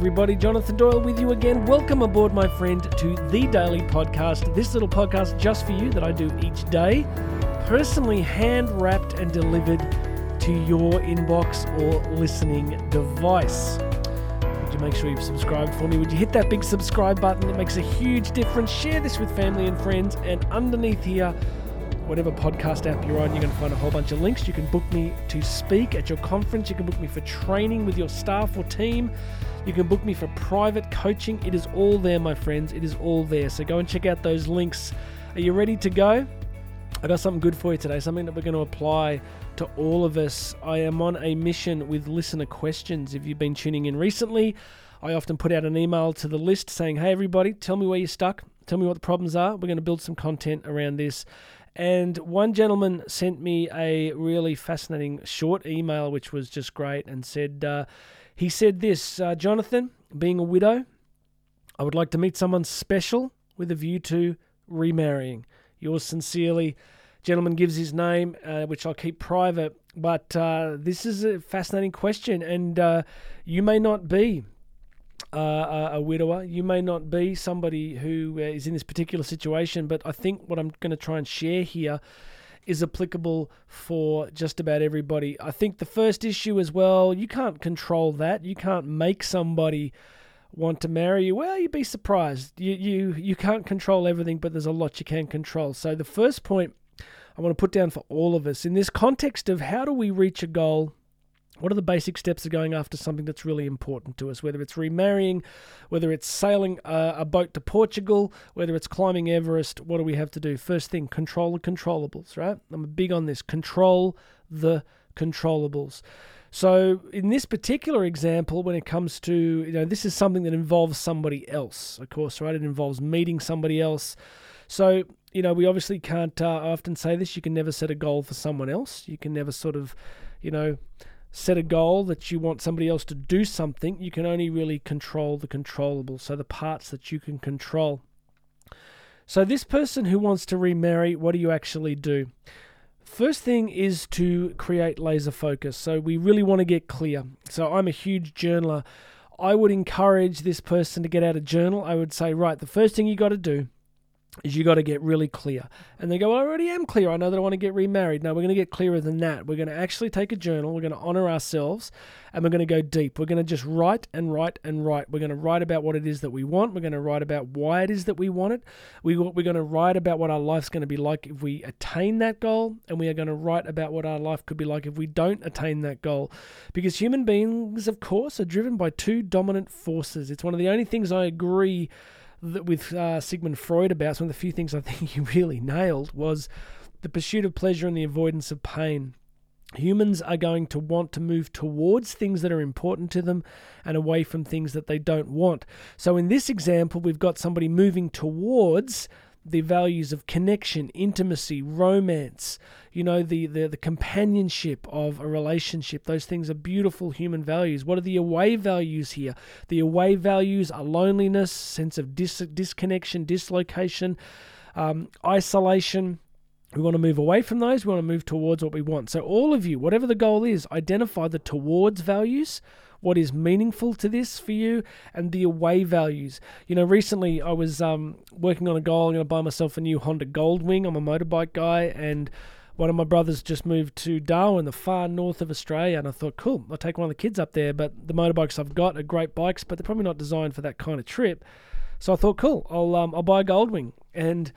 everybody. Jonathan Doyle with you again. Welcome aboard, my friend, to the Daily Podcast. This little podcast just for you that I do each day, personally hand wrapped and delivered to your inbox or listening device. Would you make sure you've subscribed for me? Would you hit that big subscribe button? It makes a huge difference. Share this with family and friends. And underneath here, whatever podcast app you're on, you're going to find a whole bunch of links. You can book me to speak at your conference. You can book me for training with your staff or team. You can book me for private coaching. It is all there, my friends. It is all there. So go and check out those links. Are you ready to go? I got something good for you today, something that we're going to apply to all of us. I am on a mission with listener questions. If you've been tuning in recently, I often put out an email to the list saying, Hey, everybody, tell me where you're stuck. Tell me what the problems are. We're going to build some content around this. And one gentleman sent me a really fascinating short email, which was just great, and said, uh, he said this uh, Jonathan, being a widow, I would like to meet someone special with a view to remarrying. Yours sincerely. Gentleman gives his name, uh, which I'll keep private, but uh, this is a fascinating question, and uh, you may not be uh, a widower. You may not be somebody who uh, in this particular situation, but I think what I'm going to try and share here is applicable for just about everybody. I think the first issue as well, you can't control that. You can't make somebody want to marry you. Well, you'd be surprised. You you you can't control everything, but there's a lot you can control. So the first point I want to put down for all of us in this context of how do we reach a goal what are the basic steps of going after something that's really important to us? Whether it's remarrying, whether it's sailing a, a, boat to Portugal, whether it's climbing Everest, what do we have to do? First thing, control the controllables, right? I'm big on this. Control the controllables. So in this particular example, when it comes to, you know, this is something that involves somebody else, of course, right? It involves meeting somebody else. So, you know, we obviously can't uh, often say this. You can never set a goal for someone else. You can never sort of, you know, set a goal that you want somebody else to do something, you can only really control the controllable, so the parts that you can control. So, this person who wants to remarry, what do you actually do? First thing is to create laser focus. So, we really want to get clear. So, I'm a huge journaler. I would encourage this person to get out a journal. I would say, right, the first thing you got to do is you got to get really clear. And they go, well, I already am clear. I know that I want to get remarried. No, we're going to get clearer than that. We're going to actually take a journal. We're going to honor ourselves and we're going to go deep. We're going to just write and write and write. We're going to write about what it is that we want. We're going to write about why it is that we want it. We, we're going to write about what our life's going to be like if we attain that goal. And we are going to write about what our life could be like if we don't attain that goal. Because human beings, of course, are driven by two dominant forces. It's one of the only things I agree with uh, Sigmund Freud about. It's one of the few things I think he really nailed was the pursuit of pleasure and the avoidance of pain. Humans are going to want to move towards things that are important to them and away from things that they don't want. So, in this example, we've got somebody moving towards the values of connection, intimacy, romance, you know, the, the, the companionship of a relationship. Those things are beautiful human values. What are the away values here? The away values are loneliness, sense of dis- disconnection, dislocation, um, isolation. We want to move away from those. We want to move towards what we want. So, all of you, whatever the goal is, identify the towards values what is meaningful to this for you and the away values. You know, recently I was um, working on a goal. I'm going to buy myself a new Honda Goldwing. I'm a motorbike guy, and one of my brothers just moved to Darwin, the far north of Australia, and I thought, cool, I'll take one of the kids up there. But the motorbikes I've got are great bikes, but they're probably not designed for that kind of trip. So I thought, cool, I'll um, I'll buy a Goldwing, and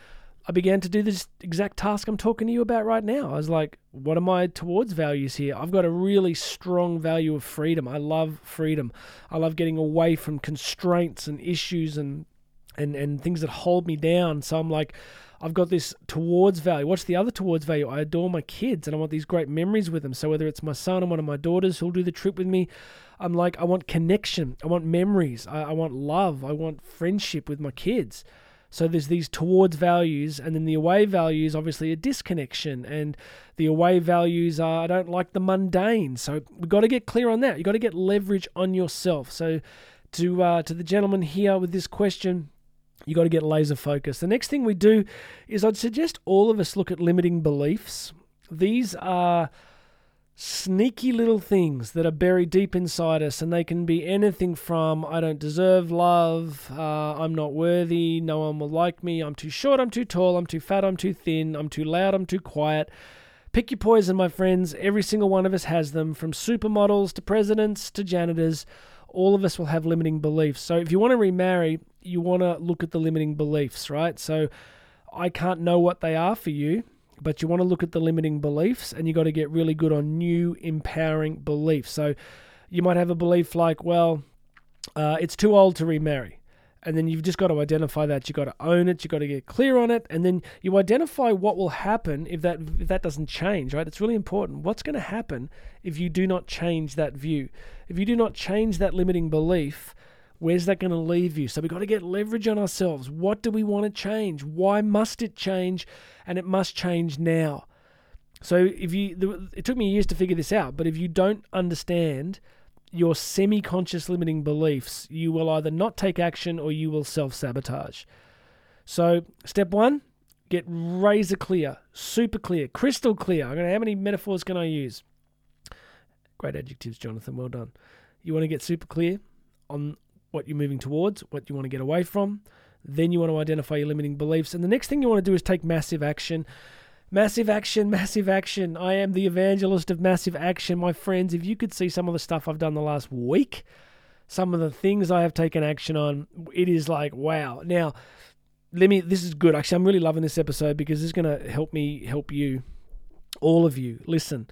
I began to do this exact task I'm talking to you about right now. I was like, what am I towards values here? I've got a really strong value of freedom. I love freedom. I love getting away from constraints and issues and and and things that hold me down. So I'm like, I've got this towards value. What's the other towards value? I adore my kids and I want these great memories with them. So whether it's my son or one of my daughters who'll do the trip with me, I'm like, I want connection. I want memories. I, I want love. I want friendship with my kids. So there's these towards values, and then the away values, obviously, a disconnection. And the away values are I don't like the mundane. So we've got to get clear on that. You've got to get leverage on yourself. So to uh, to the gentleman here with this question, you got to get laser focused. The next thing we do is I'd suggest all of us look at limiting beliefs. These are sneaky little things that are buried deep inside us, and they can be anything from I don't deserve love, uh, I'm not worthy, no one will like me, I'm too short, I'm too tall, I'm too fat, I'm too thin, I'm too loud, I'm too quiet. Pick your poison, my friends. Every single one of us has them, from supermodels to presidents to janitors. All of us will have limiting beliefs. So if you want to remarry, you want to look at the limiting beliefs, right? So I can't know what they are for you, but you want to look at the limiting beliefs and you got to get really good on new empowering beliefs. So you might have a belief like, well, uh, it's too old to remarry. And then you've just got to identify that. You've got to own it. You've got to get clear on it. And then you identify what will happen if that if that doesn't change, right? It's really important. What's going to happen if you do not change that view? If you do not change that limiting belief, Where's that going to leave you? So we've got to get leverage on ourselves. What do we want to change? Why must it change? And it must change now. So if you, it took me years to figure this out, but if you don't understand your semi conscious limiting beliefs, you will either not take action or you will self sabotage. So, step one, get razor clear, super clear, crystal clear. I'm to, how many metaphors can I use? Great adjectives, Jonathan. Well done. You want to get super clear on what you're moving towards, what you want to get away from. Then you want to identify your limiting beliefs. And the next thing you want to do is take massive action. Massive action, massive action. I am the evangelist of massive action, my friends. If you could see some of the stuff I've done the last week, some of the things I have taken action on, it is like, wow. Now, let me, this is good. Actually, I'm really loving this episode because it's going to help me help you, all of you. Listen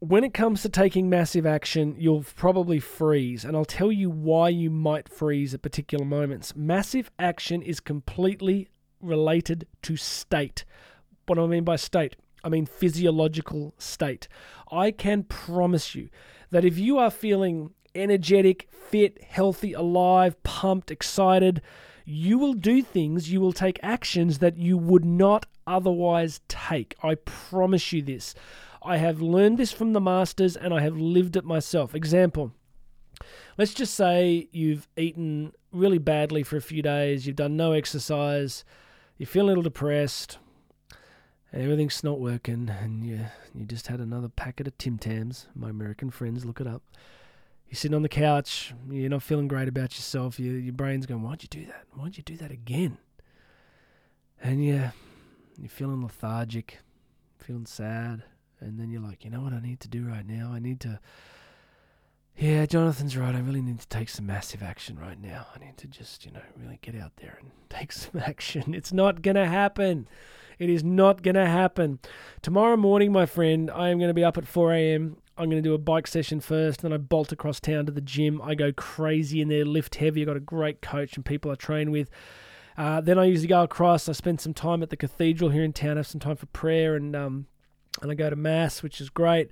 when it comes to taking massive action, you'll probably freeze, and I'll tell you why you might freeze at particular moments. Massive action is completely related to state. What do I mean by state? I mean physiological state. I can promise you that if you are feeling energetic, fit, healthy, alive, pumped, excited, you will do things, you will take actions that you would not otherwise take. I promise you this. I have learned this from the masters and I have lived it myself. Example let's just say you've eaten really badly for a few days, you've done no exercise, you feel a little depressed, and everything's not working, and you, you just had another packet of Tim Tams. My American friends, look it up. You're sitting on the couch, you're not feeling great about yourself, you, your brain's going, Why'd you do that? Why'd you do that again? And you, you're feeling lethargic, feeling sad and then you're like, you know what I need to do right now? I need to. Yeah, Jonathan's right. I really need to take some massive action right now. I need to just, you know, really get out there and take some action. It's not going to happen. It is not going to happen. Tomorrow morning, my friend, I am going to be up at 4 a.m. I'm going to do a bike session first, then I bolt across town to the gym. I go crazy in there, lift heavy. I've got a great coach and people I train with. Uh, then I usually go across. I spend some time at the cathedral here in town, have some time for prayer and um, and I go to mass, which is great.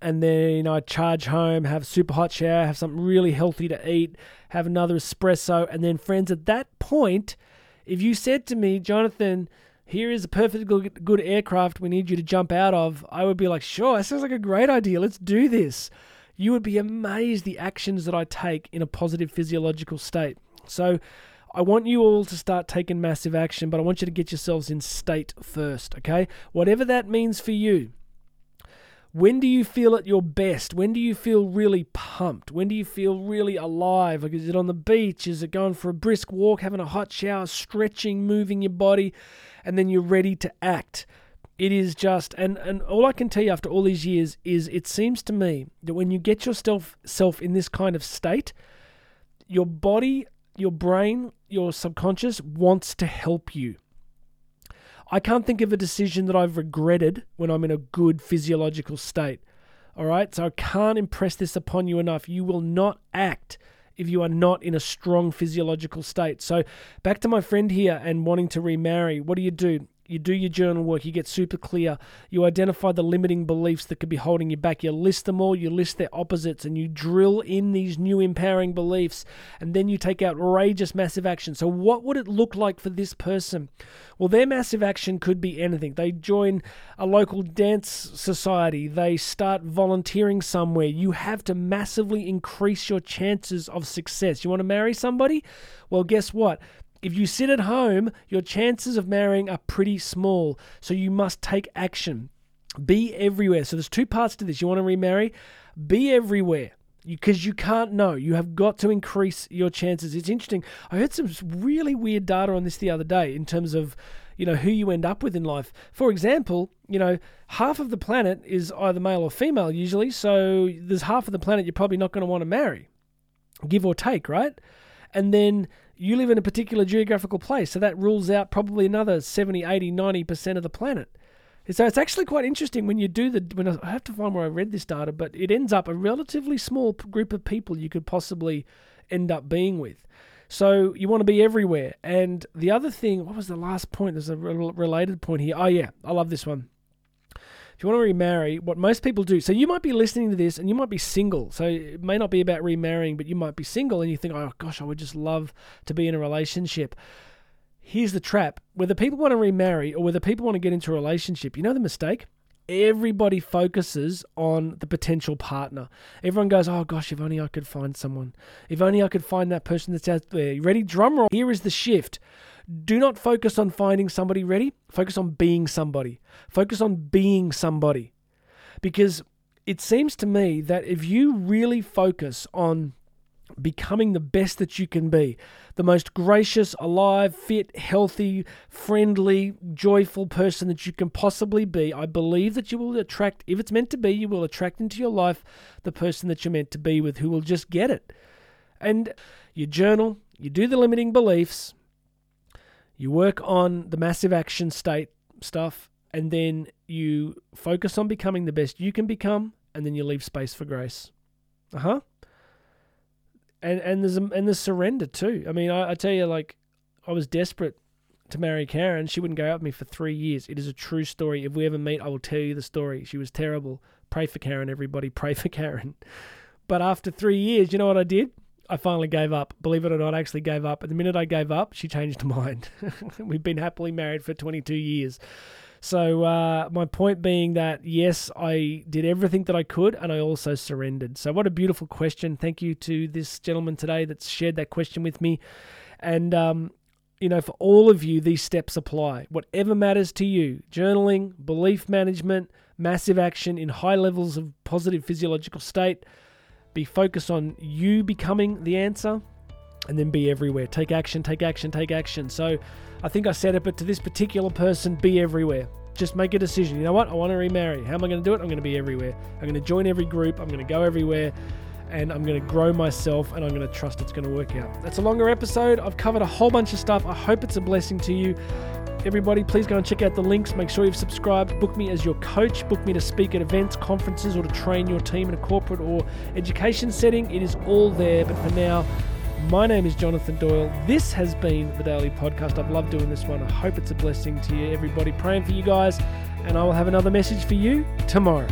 And then I charge home, have a super hot shower, have something really healthy to eat, have another espresso, and then friends. At that point, if you said to me, Jonathan, here is a perfectly good aircraft we need you to jump out of, I would be like, sure, that sounds like a great idea. Let's do this. You would be amazed the actions that I take in a positive physiological state. So I want you all to start taking massive action, but I want you to get yourselves in state first, okay? Whatever that means for you. When do you feel at your best? When do you feel really pumped? When do you feel really alive? Like, is it on the beach? Is it going for a brisk walk, having a hot shower, stretching, moving your body, and then you're ready to act? It is just, and, and all I can tell you after all these years is it seems to me that when you get yourself self in this kind of state, your body your brain, your subconscious wants to help you. I can't think of a decision that I've regretted when I'm in a good physiological state. All right, so I can't impress this upon you enough. You will not act if you are not in a strong physiological state. So, back to my friend here and wanting to remarry, what do you do? You do your journal work, you get super clear, you identify the limiting beliefs that could be holding you back, you list them all, you list their opposites, and you drill in these new empowering beliefs, and then you take outrageous massive action. So, what would it look like for this person? Well, their massive action could be anything. They join a local dance society, they start volunteering somewhere. You have to massively increase your chances of success. You want to marry somebody? Well, guess what? If you sit at home, your chances of marrying are pretty small, so you must take action. Be everywhere. So there's two parts to this. You want to remarry? Be everywhere because you, can't know. You have got to increase your chances. It's interesting. I heard some really weird data on this the other day in terms of you know who you end up with in life. For example, you know half of the planet is either male or female usually, so there's half of the planet you're probably not going to want to marry, give or take, right? And then you live in a particular geographical place, so that rules out probably another 70, 80, 90% of the planet. So it's actually quite interesting when you do the. When I have to find where I read this data, but it ends up a relatively small group of people you could possibly end up being with. So you want to be everywhere. And the other thing, what was the last point? There's a related point here. Oh yeah, I love this one. If you want to remarry, what most people do, so you might be listening to this and you might be single. So it may not be about remarrying, but you might be single and you think, oh gosh, I would just love to be in a relationship here's the trap whether people want to remarry or whether people want to get into a relationship, you know the mistake? Everybody focuses on the potential partner. Everyone goes, Oh gosh, if only I could find someone. If only I could find that person that's out there. Ready? Drum roll. Here is the shift. Do not focus on finding somebody ready. Focus on being somebody. Focus on being somebody. Because it seems to me that if you really focus on becoming the best that you can be. The most gracious, alive, fit, healthy, friendly, joyful person that you can possibly be. I believe that you will attract, if it's meant to be, you will attract into your life the person that you're meant to be with who will just get it. And you journal, you do the limiting beliefs, you work on the massive action state stuff, and then you focus on becoming the best you can become, and then you leave space for grace. Uh huh and and there's a, and there's surrender too. I mean, I, I tell you, like, I was desperate to marry Karen. She wouldn't go out with me for three years. It is a true story. If we ever meet, I will tell you the story. She was terrible. Pray for Karen, everybody. Pray for Karen. But after three years, you know what I did? I finally gave up. Believe it or not, I actually gave up. And the minute I gave up, she changed her mind. We've been happily married for 22 years. So uh, my point being that yes, I did everything that I could, and I also surrendered. So what a beautiful question! Thank you to this gentleman today that's shared that question with me, and um, you know, for all of you, these steps apply. Whatever matters to you: journaling, belief management, massive action in high levels of positive physiological state. Be focused on you becoming the answer and then be everywhere. Take action, take action, take action. So I think I said it, but to this particular person, be everywhere. Just make a decision. You know what? I want to remarry. How am I going to do it? I'm going to be everywhere. I'm going to join every group. I'm going to go everywhere. And I'm going to grow myself and I'm going to trust it's going to work out. That's a longer episode. I've covered a whole bunch of stuff. I hope it's a blessing to you. Everybody, please go and check out the links. Make sure you've subscribed. Book me as your coach. Book me to speak at events, conferences, or to train your team in a corporate or education setting. It is all there. But for now, my name is Jonathan Doyle. This has been the Daily Podcast. I've loved doing this one. I hope it's a blessing to you, everybody. Praying for you guys, and I will have another message for you tomorrow.